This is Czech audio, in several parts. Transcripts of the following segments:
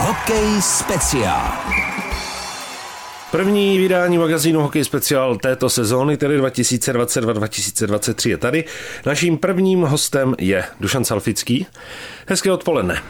Hokej speciál. První vydání magazínu Hokej speciál této sezóny, tedy 2022-2023 je tady. Naším prvním hostem je Dušan Salfický. Hezké odpoledne.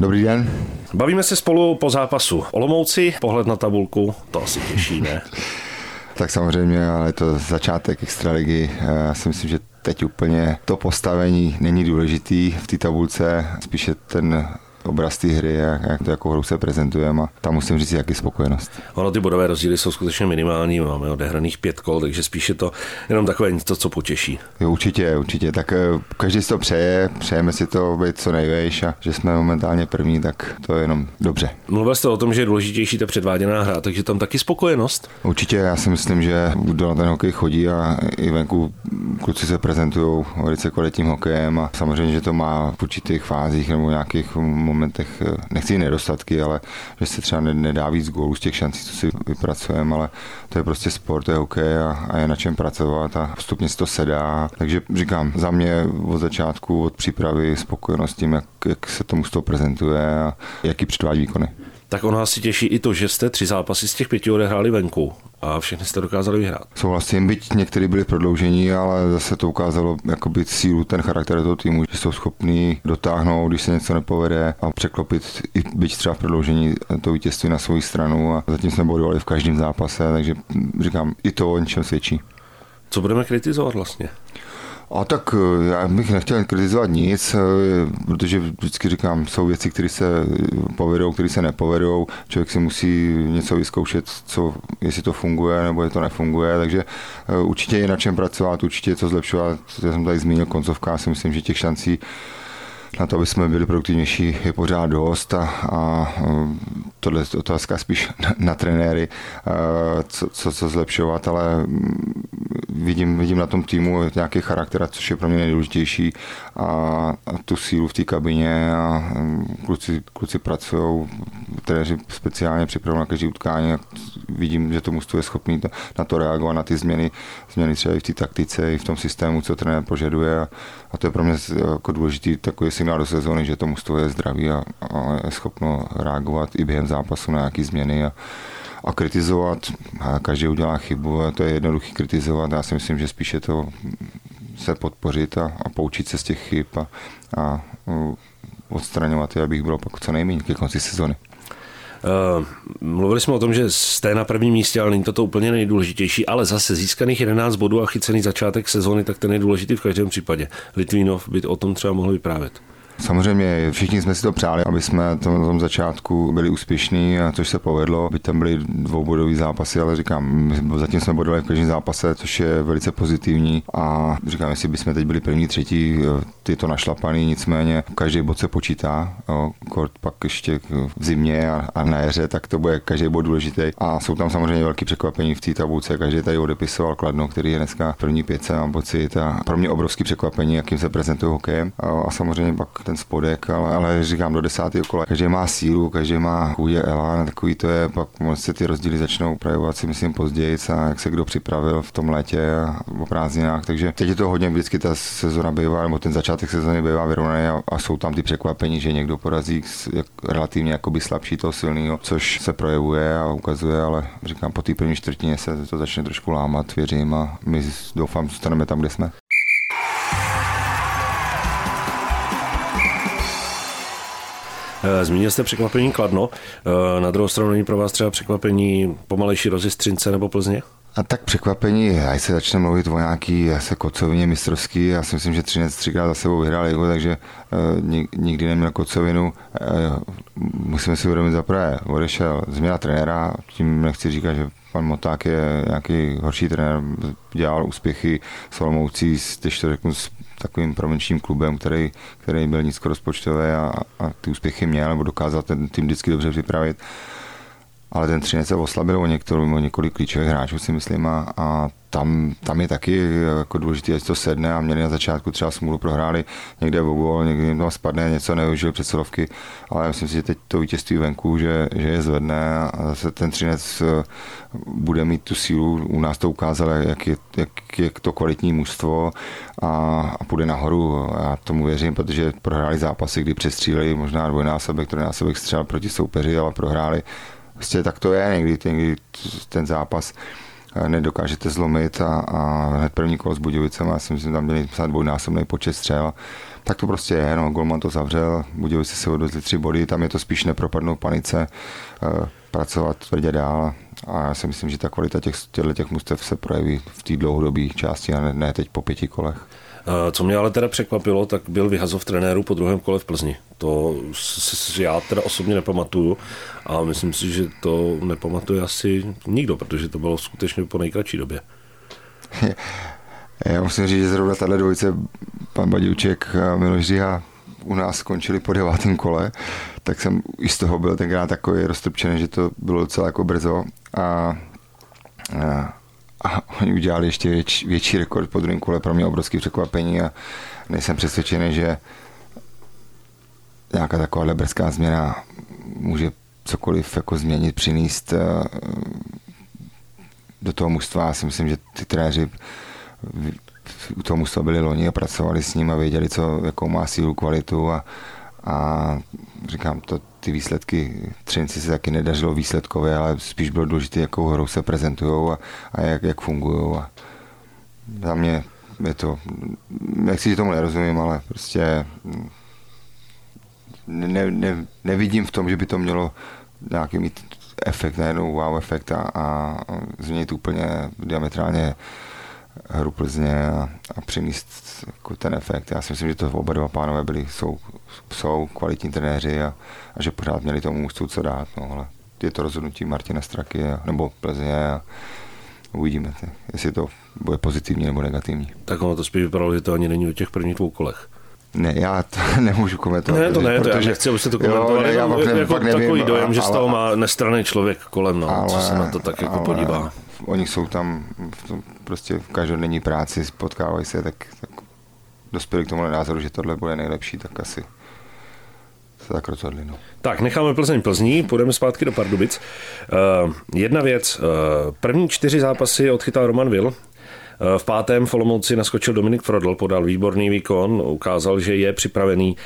Dobrý den. Bavíme se spolu po zápasu. Olomouci, pohled na tabulku, to asi těší, ne? tak samozřejmě, ale je to začátek extraligy. Já si myslím, že teď úplně to postavení není důležitý v té tabulce, spíše ten obraz té hry, jak, jak to jako hru se prezentujeme a tam musím říct, jaký spokojenost. Ono ty bodové rozdíly jsou skutečně minimální, máme odehraných pět kol, takže spíše to jenom takové něco, co potěší. Jo, určitě, určitě. Tak eh, každý si to přeje, přejeme si to být co nejvejš a že jsme momentálně první, tak to je jenom dobře. Mluvil jste o tom, že je důležitější ta předváděná hra, takže tam taky spokojenost? Určitě, já si myslím, že kdo na ten hokej chodí a i venku kluci se prezentují velice kvalitním hokejem a samozřejmě, že to má v určitých fázích nebo nějakých momentech, eh, nechci nedostatky, ale že se třeba nedá víc gólů z těch šancí, co si vypracujeme, ale to je prostě sport, to je hokej a, a je na čem pracovat a postupně si to sedá. Takže říkám, za mě od začátku, od přípravy spokojenost tím, jak, jak se tomu z toho prezentuje a jaký předvádí výkony tak ono asi těší i to, že jste tři zápasy z těch pěti odehráli venku a všechny jste dokázali vyhrát. Souhlasím, byť některý byli prodloužení, ale zase to ukázalo jakoby sílu, ten charakter toho týmu, že jsou schopní dotáhnout, když se něco nepovede a překlopit i byť třeba v prodloužení to vítězství na svou stranu a zatím jsme bodovali v každém zápase, takže říkám, i to o něčem svědčí. Co budeme kritizovat vlastně? A tak eh, já bych nechtěl kritizovat nic, eh, protože vždycky říkám, jsou věci, které se povedou, které se nepovedou. Člověk si musí něco vyzkoušet, co, jestli to funguje nebo jestli to nefunguje, takže eh, určitě je na čem pracovat, určitě je co zlepšovat. Já jsem tady zmínil koncovka, já si myslím, že těch šancí na to, aby jsme byli produktivnější, je pořád dost a, a tohle je otázka spíš na, na trenéry, co, co, co zlepšovat, ale vidím, vidím na tom týmu nějaký charakter, což je pro mě nejdůležitější a, a tu sílu v té kabině a kluci, kluci pracují, trenéři speciálně připravují na každý utkání a vidím, že to mužstvo je schopný na to reagovat, na ty změny, změny třeba i v té taktice, i v tom systému, co trenér požaduje a, a to je pro mě jako důležitý takový signál do sezóny, že to mužstvo je zdravý a, a je schopno reagovat i během zápasu na nějaké změny a, a kritizovat. A každý udělá chybu a to je jednoduchý kritizovat. Já si myslím, že spíše to se podpořit a, a poučit se z těch chyb a, a odstraňovat je, abych bylo pak co nejméně ke konci sezony. Uh, mluvili jsme o tom, že jste na prvním místě, ale není to to úplně nejdůležitější, ale zase získaných 11 bodů a chycený začátek sezóny, tak ten je důležitý v každém případě. Litvínov by o tom třeba mohl vyprávět. Samozřejmě všichni jsme si to přáli, aby jsme to na tom začátku byli úspěšní, což se povedlo. Byť tam byly dvoubodové zápasy, ale říkám, zatím jsme bodovali v každém zápase, což je velice pozitivní. A říkám, jestli bychom teď byli první, třetí, je to našlapaný, nicméně každý bod se počítá. Kort pak ještě v zimě a, a na jaře, tak to bude každý bod důležitý. A jsou tam samozřejmě velké překvapení v té tabulce. Každý tady odepisoval Kladno, který je dneska první pětce, mám pocit. A pro mě obrovský překvapení, jakým se prezentuje hokejem. A, a samozřejmě pak ten spodek, ale, ale říkám do desátého kola. Každý má sílu, každý má chůdě elán, takový to je, pak se ty rozdíly začnou projevovat si myslím později, a jak se kdo připravil v tom létě a o prázdninách. Takže teď je to hodně vždycky ta sezona bývá, nebo ten začátek sezony bývá vyrovnaný a, a, jsou tam ty překvapení, že někdo porazí jak, relativně jakoby slabší toho silného, což se projevuje a ukazuje, ale říkám, po té první čtvrtině se to začne trošku lámat, věřím a my doufám, zůstaneme tam, kde jsme. Zmínil jste překvapení Kladno. Eh, na druhou stranu není pro vás třeba překvapení pomalejší rozjistřince nebo Plzně? A tak překvapení, až se začne mluvit o nějaký se kocovině mistrovský, já si myslím, že Třinec třikrát za sebou vyhrál jeho, takže uh, nikdy neměl kocovinu. Uh, musíme si uvědomit zaprvé, odešel změna trenéra, tím nechci říkat, že pan Moták je nějaký horší trenér, dělal úspěchy s Olomoucí, když to řeknu, s takovým provinčním klubem, který, který byl nízko, nízkorozpočtový a, a ty úspěchy měl, nebo dokázal ten tým vždycky dobře připravit. Ale ten Třinec se oslabil o, některou, o několik klíčových hráčů, si myslím, a, a tam, tam je taky jako důležité, ať to sedne a měli na začátku třeba smůlu, prohráli někde v gol, někdy jim to spadne, něco neužil přesilovky, ale myslím si, že teď to vítězství venku, že, že je zvedne a zase ten Třinec eh, bude mít tu sílu, u nás to ukázal, jak je, jak je to kvalitní mužstvo a, a půjde nahoru. Já tomu věřím, protože prohráli zápasy, kdy přestříleli možná dvojnásobek, trojnásobek střel proti soupeři, ale prohráli Prostě tak to je někdy, někdy ten zápas eh, nedokážete zlomit a, a hned první kolo s Budějovicem, já si myslím, že tam měli dvojnásobný počet střel. Tak to prostě je, no, Golman to zavřel, Budějovice se odvezli tři body, tam je to spíš nepropadnout panice, eh, pracovat tvrdě dál a já si myslím, že ta kvalita těch, těch mustev se projeví v té dlouhodobé části a ne, ne teď po pěti kolech. Eh, co mě ale teda překvapilo, tak byl vyhazov trenéru po druhém kole v Plzni. To já teda osobně nepamatuju a myslím si, že to nepamatuje asi nikdo, protože to bylo skutečně po nejkratší době. Já musím říct, že zrovna tahle dvojice, pan Badiuček a Miloš Říha, u nás skončili po devátém kole, tak jsem i z toho byl tenkrát takový roztrpčený, že to bylo docela jako brzo. A, a a oni udělali ještě větší rekord po druhém kole, pro mě obrovský překvapení a nejsem přesvědčený, že nějaká taková brzká změna může cokoliv jako změnit, přinést eh, do toho mužstva. Já si myslím, že ty trenéři u toho mužstva byli loni a pracovali s ním a věděli, co, jakou má sílu, kvalitu a, a říkám, to, ty výsledky Třinci se taky nedařilo výsledkově, ale spíš bylo důležité, jakou hrou se prezentují a, a jak, jak fungují. A za mě je to, nechci, že tomu nerozumím, ale prostě ne, ne, nevidím v tom, že by to mělo nějaký mít efekt, najednou wow efekt a, a změnit úplně diametrálně hru Plzně a, a přinést jako ten efekt. Já si myslím, že to oba dva pánové byli, jsou, jsou kvalitní trenéři a, a že pořád měli tomu mužstvu co dát. No, ale je to rozhodnutí Martina Straky a, nebo Plzně a uvidíme, jestli to bude pozitivní nebo negativní. Tak ono to spíš vypadalo, že to ani není o těch prvních dvou kolech. Ne, já to nemůžu komentovat. Ne, to ne, protože, to já nechci, abyste to komentovali. Jo, ne, já fakt, jako nevím, takový dojem, ale, že z toho má nestraný člověk kolem, no, ale, co se na to tak jako ale, podívá. Oni jsou tam v tom, prostě v každodenní práci, potkávají se, tak, tak dospěli k tomu názoru, že tohle bude nejlepší, tak asi se tak rozhodli. No. Tak, necháme Plzeň Plzní, půjdeme zpátky do Pardubic. Uh, jedna věc, uh, první čtyři zápasy odchytal Roman Will, v pátém Folomouci naskočil Dominik Frodl, podal výborný výkon, ukázal, že je připravený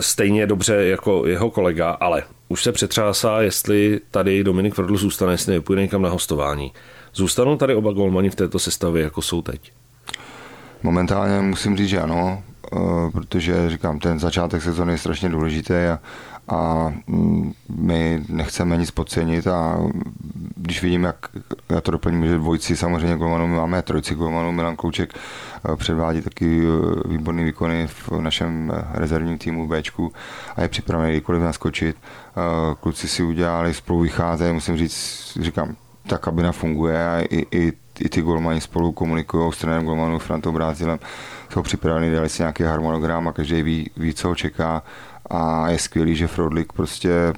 stejně dobře jako jeho kolega, ale už se přetřásá, jestli tady Dominik Frodl zůstane, jestli nepůjde někam na hostování. Zůstanou tady oba golmani v této sestavě, jako jsou teď? Momentálně musím říct, že ano, eh, protože říkám, ten začátek sezóny je strašně důležitý a, a mm, my nechceme nic podcenit a když vidím, jak já to doplním, že dvojci samozřejmě golmanů my máme, trojci golmanů, Milan Klouček eh, předvádí taky eh, výborný výkony v našem rezervním týmu v Bčku a je připravený kdykoliv naskočit. Kluci si udělali, spolu vycházejí, musím říct, říkám, ta kabina funguje a i, i i ty golmani spolu komunikují s trenérem golmanů Frantou Brázilem, jsou připraveni, dali si nějaký harmonogram a každý ví, ví, co ho čeká. A je skvělý, že Frodlik prostě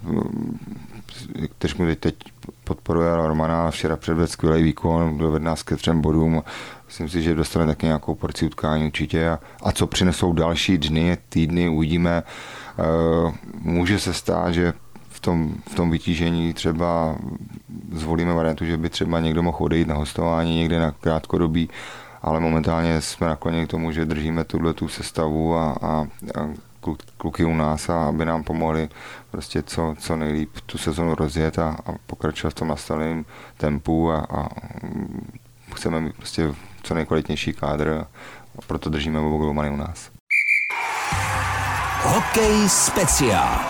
který mu teď podporuje Romana, včera předvedl skvělý výkon, dovedl nás ke třem bodům, myslím si, že dostane taky nějakou porci utkání určitě. A, a co přinesou další dny, týdny, uvidíme. Uh, může se stát, že v tom, v tom vytížení třeba zvolíme variantu, že by třeba někdo mohl odejít na hostování někde na krátkodobí, ale momentálně jsme nakloněni k tomu, že držíme tuhle tu sestavu a, a, a kluky u nás, a aby nám pomohli prostě co, co nejlíp tu sezonu rozjet a, a pokračovat v tom nastaveném tempu a, a chceme mít prostě co nejkvalitnější kádr a proto držíme golmany u nás. Hokej speciál.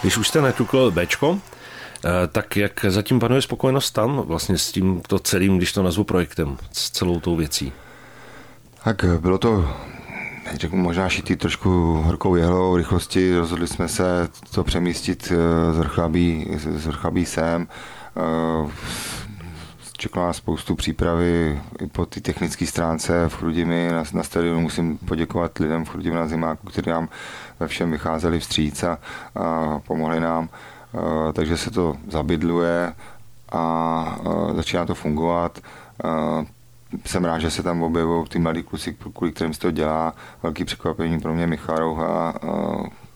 Když už jste netukl Bčko, eh, tak jak zatím panuje spokojenost tam vlastně s tímto celým, když to nazvu projektem, s celou tou věcí? Tak bylo to řeknu, možná šitý trošku horkou jehlou rychlosti. Rozhodli jsme se to přemístit eh, z Rchlabí, z sem. Čekala spoustu přípravy i po té technické stránce v Chrudimi na, na stadionu. Musím poděkovat lidem v Chrudimi na zimáku, kteří nám ve všem vycházeli vstříc a, a pomohli nám. takže se to zabydluje a začíná to fungovat. Jsem rád, že se tam objevují ty mladí kluci, kvůli kterým se to dělá. Velký překvapení pro mě Michal Rouha,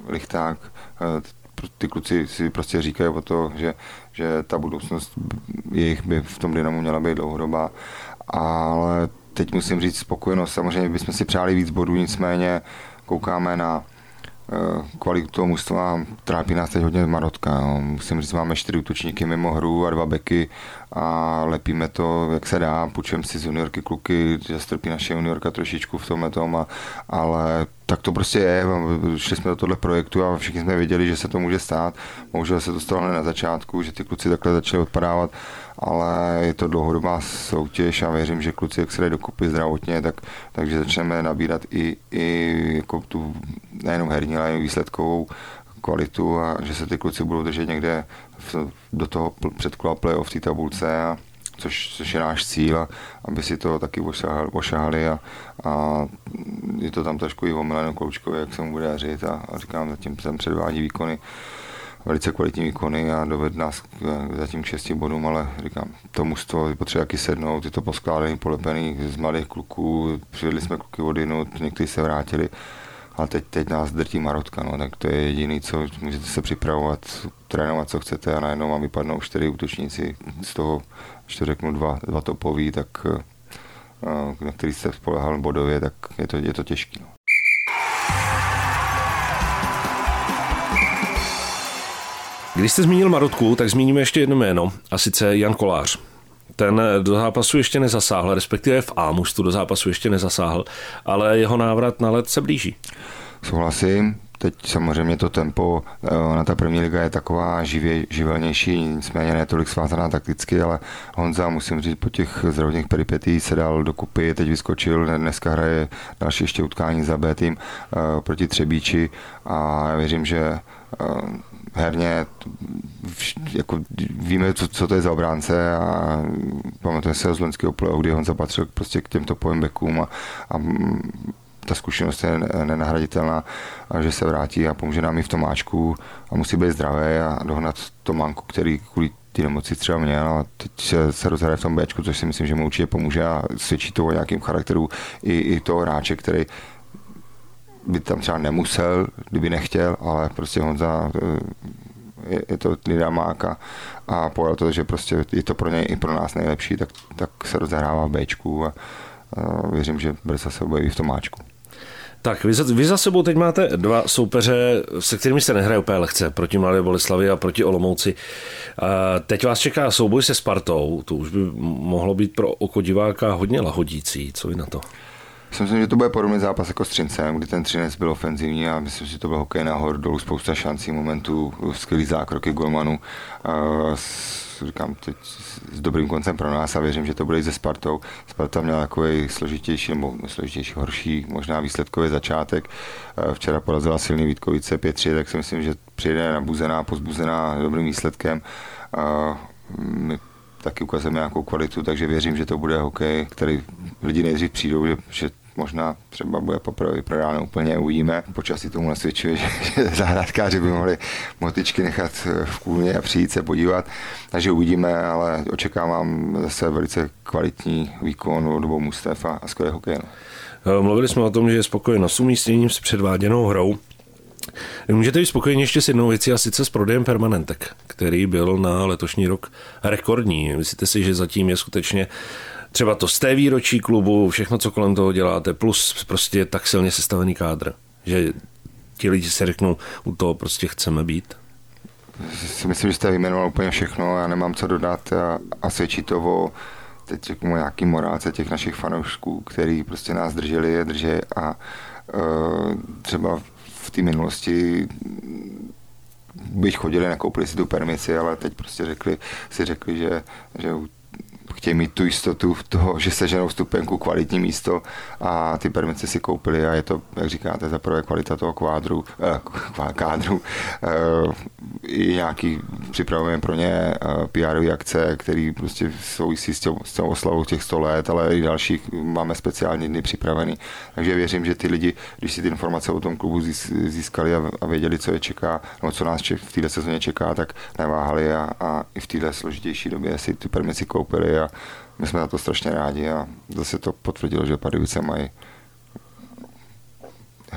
Lichták, ty kluci si prostě říkají o to, že, že ta budoucnost jejich by v tom Dynamu měla být dlouhodobá, ale teď musím říct spokojenost, samozřejmě bychom si přáli víc bodů, nicméně koukáme na kvalitu toho mužstva trápí nás teď hodně Marotka. Jo. Musím říct, máme čtyři útočníky mimo hru a dva beky a lepíme to, jak se dá. Půjčujeme si z juniorky kluky, že strpí naše juniorka trošičku v tomhle tom, a, ale tak to prostě je. Šli jsme do tohle projektu a všichni jsme věděli, že se to může stát. Bohužel se to stalo na začátku, že ty kluci takhle začali odpadávat, ale je to dlouhodobá soutěž a věřím, že kluci, jak se dají dokupy zdravotně, tak, takže začneme nabírat i, i jako tu nejenom herní, ale i výsledkovou kvalitu a že se ty kluci budou držet někde v, do toho předkola playoff v té tabulce a což, což je náš cíl, a aby si to taky ošahali, a, a, je to tam trošku i omileno koučkovi, jak se mu bude dařit a, a říkám, zatím jsem předvádí výkony, velice kvalitní výkony a doved nás zatím k šesti bodům, ale říkám, to mužstvo je potřeba taky sednout, je to poskládaný, polepený z mladých kluků, přivedli jsme kluky od jinut, někteří se vrátili, ale teď, teď nás drtí Marotka, no, tak to je jediný, co můžete se připravovat, trénovat, co chcete a najednou vám vypadnou čtyři útočníci, z toho, ještě řeknu dva, dva topový, tak eh, na který jste spolehal bodově, tak je to, je to těžké. No. Když jste zmínil Marotku, tak zmíníme ještě jedno jméno, a sice Jan Kolář. Ten do zápasu ještě nezasáhl, respektive v A mužstvu do zápasu ještě nezasáhl, ale jeho návrat na let se blíží. Souhlasím, teď samozřejmě to tempo eh, na ta první liga je taková živě, živelnější, nicméně ne tolik svázaná takticky, ale Honza, musím říct, po těch zdravotních peripetí se dal dokupy, teď vyskočil, dneska hraje další ještě utkání za B tým uh, proti Třebíči a já věřím, že uh, herně jako víme, co, co to je za obránce a pamatujeme se z loňského playoff, kdy on zapatřil prostě k těmto backům a, a ta zkušenost je nenahraditelná a že se vrátí a pomůže nám i v tom máčku a musí být zdravý a dohnat to manku, který kvůli ty nemoci třeba měl a teď se, se rozhraje v tom Bčku, což si myslím, že mu určitě pomůže a svědčí to o nějakým charakteru i, i toho hráče, který by tam třeba nemusel, kdyby nechtěl, ale prostě Honza eh, je, je to lidá máka a pojel to, že prostě je to pro něj i pro nás nejlepší, tak, tak se rozehrává v Bčku a, a věřím, že brzo se objeví v tom máčku. Tak, vy za, vy za sebou teď máte dva soupeře, se kterými se nehraje úplně lehce, proti Mladé Boleslavi a proti Olomouci. A teď vás čeká souboj se Spartou, to už by mohlo být pro oko diváka hodně lahodící, co vy na to? Myslím, že to bude podobný zápas jako s Třincem, kdy ten Třinec byl ofenzivní a myslím, že to byl hokej nahoru, dolů, spousta šancí, momentů, skvělý zákroky golmanů. S, říkám teď s dobrým koncem pro nás a věřím, že to bude i se Spartou. Sparta měla takový složitější nebo složitější, horší možná výsledkový začátek. Včera porazila silný Vítkovice 5 tak si myslím, že přijde nabuzená, pozbuzená dobrým výsledkem. My taky ukazujeme nějakou kvalitu, takže věřím, že to bude hokej, který lidi nejdřív přijdou, že, že možná třeba bude poprvé vyprodáno úplně, uvidíme. Počasí tomu nasvědčuje, že, že by mohli motičky nechat v kůlně a přijít se podívat. Takže uvidíme, ale očekávám zase velice kvalitní výkon od obou mustev a, a skvělé hokej. No. Mluvili jsme o tom, že je spokojen s umístěním s předváděnou hrou. Můžete být spokojeni ještě s jednou věcí a sice s prodejem permanentek, který byl na letošní rok rekordní. Myslíte si, že zatím je skutečně třeba to z té výročí klubu, všechno, co kolem toho děláte, plus prostě tak silně sestavený kádr, že ti lidi se řeknou, u toho prostě chceme být? Si myslím, že jste vyjmenoval úplně všechno, já nemám co dodat a, a svědčí to o teď řeknu nějaký morálce těch našich fanoušků, který prostě nás drželi, je drží a uh, třeba v té minulosti bych chodili, nekoupili si tu permisi, ale teď prostě řekli, si řekli, že, že chtějí mít tu jistotu toho, že seženou stupenku kvalitní místo a ty permice si koupili a je to, jak říkáte, za prvé kvalita toho kvádru, eh, kádru, eh, i nějaký připravujeme pro ně eh, PR akce, které prostě souvisí s, tím, s tou oslavou těch 100 let, ale i dalších máme speciální dny připravený. Takže věřím, že ty lidi, když si ty informace o tom klubu získali a, a věděli, co je čeká, nebo co nás v této sezóně čeká, tak neváhali a, a i v této složitější době si ty permici koupili a my jsme za to strašně rádi a zase to potvrdilo, že Pardubice mají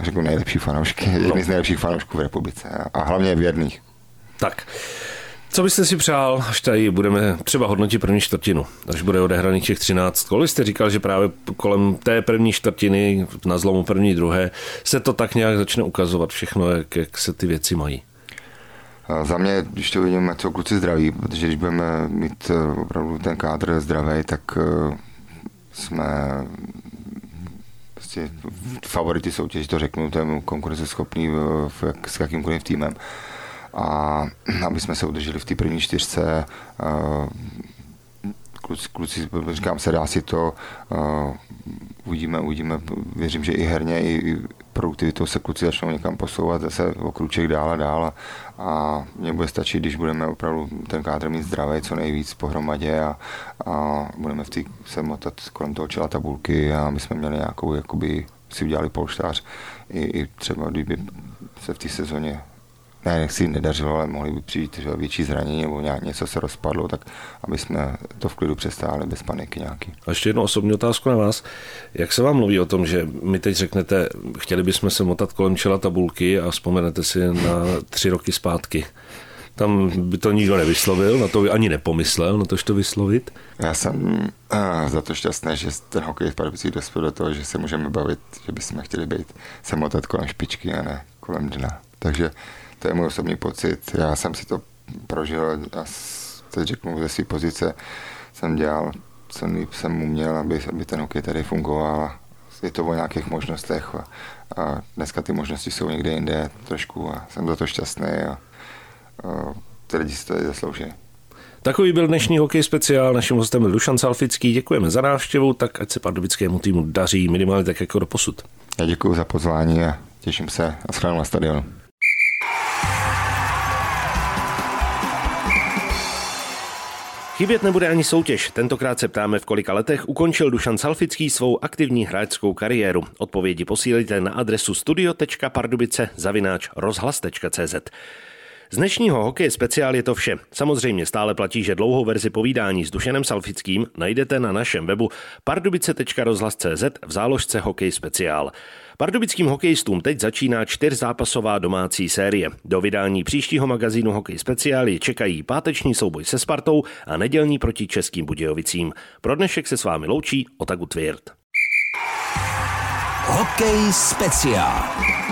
řeknu nejlepší fanoušky, no. jedny z nejlepších fanoušků v republice a hlavně věrných. Tak, co byste si přál, až tady budeme třeba hodnotit první čtvrtinu, až bude odehraný těch 13 kol? Jste říkal, že právě kolem té první čtvrtiny, na zlomu první, druhé, se to tak nějak začne ukazovat všechno, jak, jak se ty věci mají. Za mě, když to vidíme, co kluci zdraví, protože když budeme mít eh, opravdu ten kádr zdravý, tak eh, jsme prostě favority soutěži, to řeknu, to je konkurenceschopný v, s jakýmkoliv týmem. A aby jsme se udrželi v té první čtyřce, eh, kluci, kluci, říkám se, dá si to, uvidíme, uvidíme, věřím, že i herně, i, produktivitou se kluci začnou někam posouvat zase o kruček dál a dál a mně bude stačit, když budeme opravdu ten kádr mít zdravý co nejvíc pohromadě a, a budeme v tý, se motat kolem toho čela tabulky a my jsme měli nějakou, jakoby si udělali polštář i, i třeba kdyby se v té sezóně ne, nechci nedařilo, ale mohli by přijít že větší zranění nebo nějak něco se rozpadlo, tak aby jsme to v klidu přestáli bez paniky nějaký. A ještě jednu osobní otázku na vás. Jak se vám mluví o tom, že my teď řeknete, chtěli bychom se motat kolem čela tabulky a vzpomenete si na tři roky zpátky? Tam by to nikdo nevyslovil, na to by ani nepomyslel, na to, to vyslovit. Já jsem uh, za to šťastný, že ten hokej v Pardubicích dospěl do toho, že se můžeme bavit, že bychom chtěli být se motat kolem špičky a ne kolem dna. Takže to je můj osobní pocit. Já jsem si to prožil a teď řeknu ze své pozice jsem dělal, co jsem uměl, aby, aby ten hokej tady fungoval. Je to o nějakých možnostech a, a dneska ty možnosti jsou někde jinde trošku a jsem za to šťastný a, a ty lidi si to zaslouží. Takový byl dnešní hokej speciál. Naším hostem byl Dušan Salfický. Děkujeme za návštěvu, tak ať se pardubickému týmu daří minimálně tak jako do posud. Já děkuji za pozvání a těším se a na stadionu. Chybět nebude ani soutěž. Tentokrát se ptáme, v kolika letech ukončil Dušan Salfický svou aktivní hráčskou kariéru. Odpovědi posílíte na adresu studio.pardubice zavináč rozhlas.cz. Z dnešního hokeje speciál je to vše. Samozřejmě stále platí, že dlouhou verzi povídání s Dušenem Salfickým najdete na našem webu pardubice.rozhlas.cz v záložce Hokej speciál. Pardubickým hokejistům teď začíná čtyřzápasová domácí série. Do vydání příštího magazínu Hokej speciály čekají páteční souboj se Spartou a nedělní proti Českým Budějovicím. Pro dnešek se s vámi loučí Otaku Tvirt. Hokej speciál.